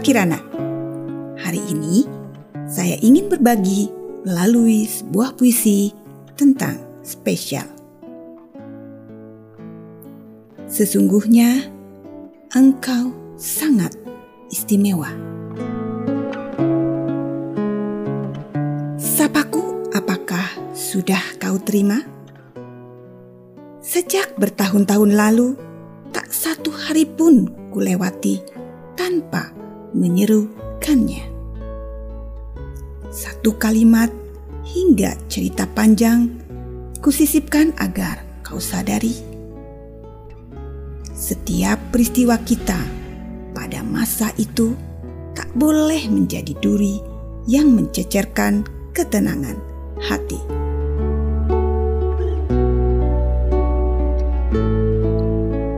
Kirana. Hari ini saya ingin berbagi melalui sebuah puisi tentang spesial. Sesungguhnya engkau sangat istimewa. Sapaku, apakah sudah kau terima? Sejak bertahun-tahun lalu, tak satu hari pun kulewati tanpa menyerukannya. Satu kalimat hingga cerita panjang kusisipkan agar kau sadari. Setiap peristiwa kita pada masa itu tak boleh menjadi duri yang mencecerkan ketenangan hati.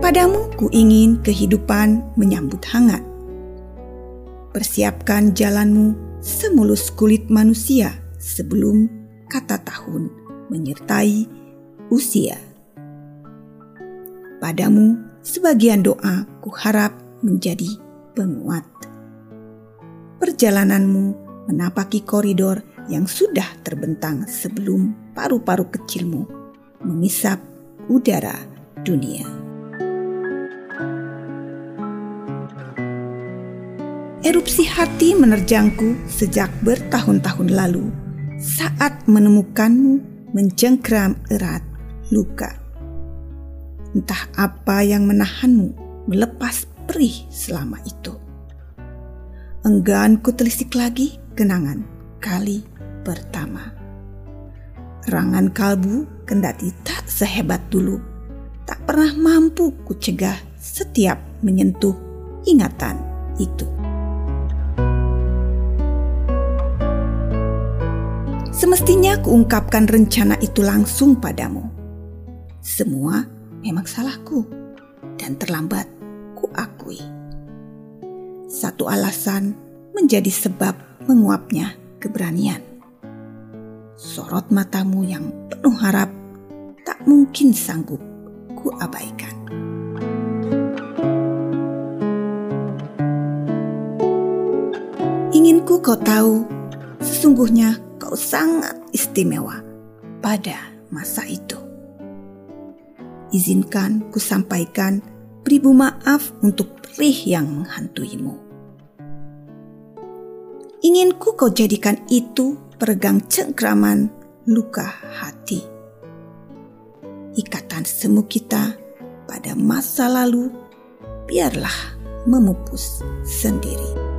Padamu ku ingin kehidupan menyambut hangat. Persiapkan jalanmu semulus kulit manusia sebelum kata tahun menyertai usia. Padamu sebagian doa ku harap menjadi penguat. Perjalananmu menapaki koridor yang sudah terbentang sebelum paru-paru kecilmu mengisap udara dunia. Erupsi hati menerjangku sejak bertahun-tahun lalu saat menemukanmu mencengkram erat luka. Entah apa yang menahanmu melepas perih selama itu. Enggan ku telisik lagi kenangan kali pertama. Rangan kalbu kendati tak sehebat dulu, tak pernah mampu ku cegah setiap menyentuh ingatan itu. Semestinya kuungkapkan rencana itu langsung padamu. Semua memang salahku dan terlambat kuakui. Satu alasan menjadi sebab menguapnya keberanian. Sorot matamu yang penuh harap tak mungkin sanggup ku abaikan. Inginku kau tahu, sesungguhnya kau sangat istimewa pada masa itu. Izinkan ku sampaikan beribu maaf untuk perih yang menghantuimu Inginku kau jadikan itu peregang cengkraman luka hati. Ikatan semu kita pada masa lalu biarlah memupus sendiri.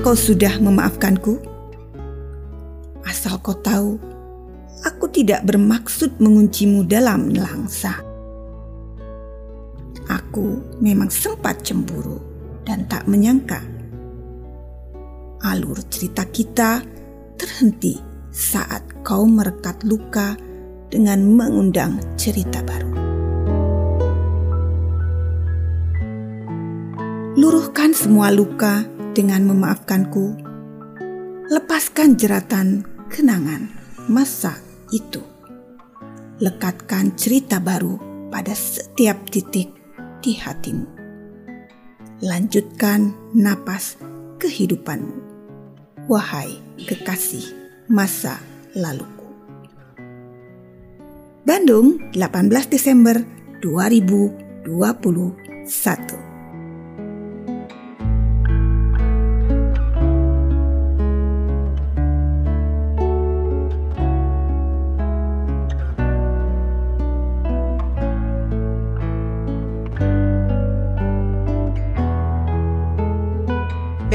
Kau sudah memaafkanku? Asal kau tahu, aku tidak bermaksud menguncimu dalam nelangsa Aku memang sempat cemburu dan tak menyangka alur cerita kita terhenti saat kau merekat luka dengan mengundang cerita baru. Luruhkan semua luka dengan memaafkanku. Lepaskan jeratan kenangan masa itu. Lekatkan cerita baru pada setiap titik di hatimu. Lanjutkan napas kehidupanmu. Wahai kekasih masa laluku. Bandung, 18 Desember 2021.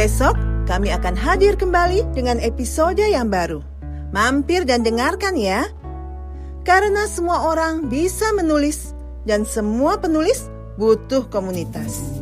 Besok kami akan hadir kembali dengan episode yang baru. Mampir dan dengarkan ya. Karena semua orang bisa menulis dan semua penulis butuh komunitas.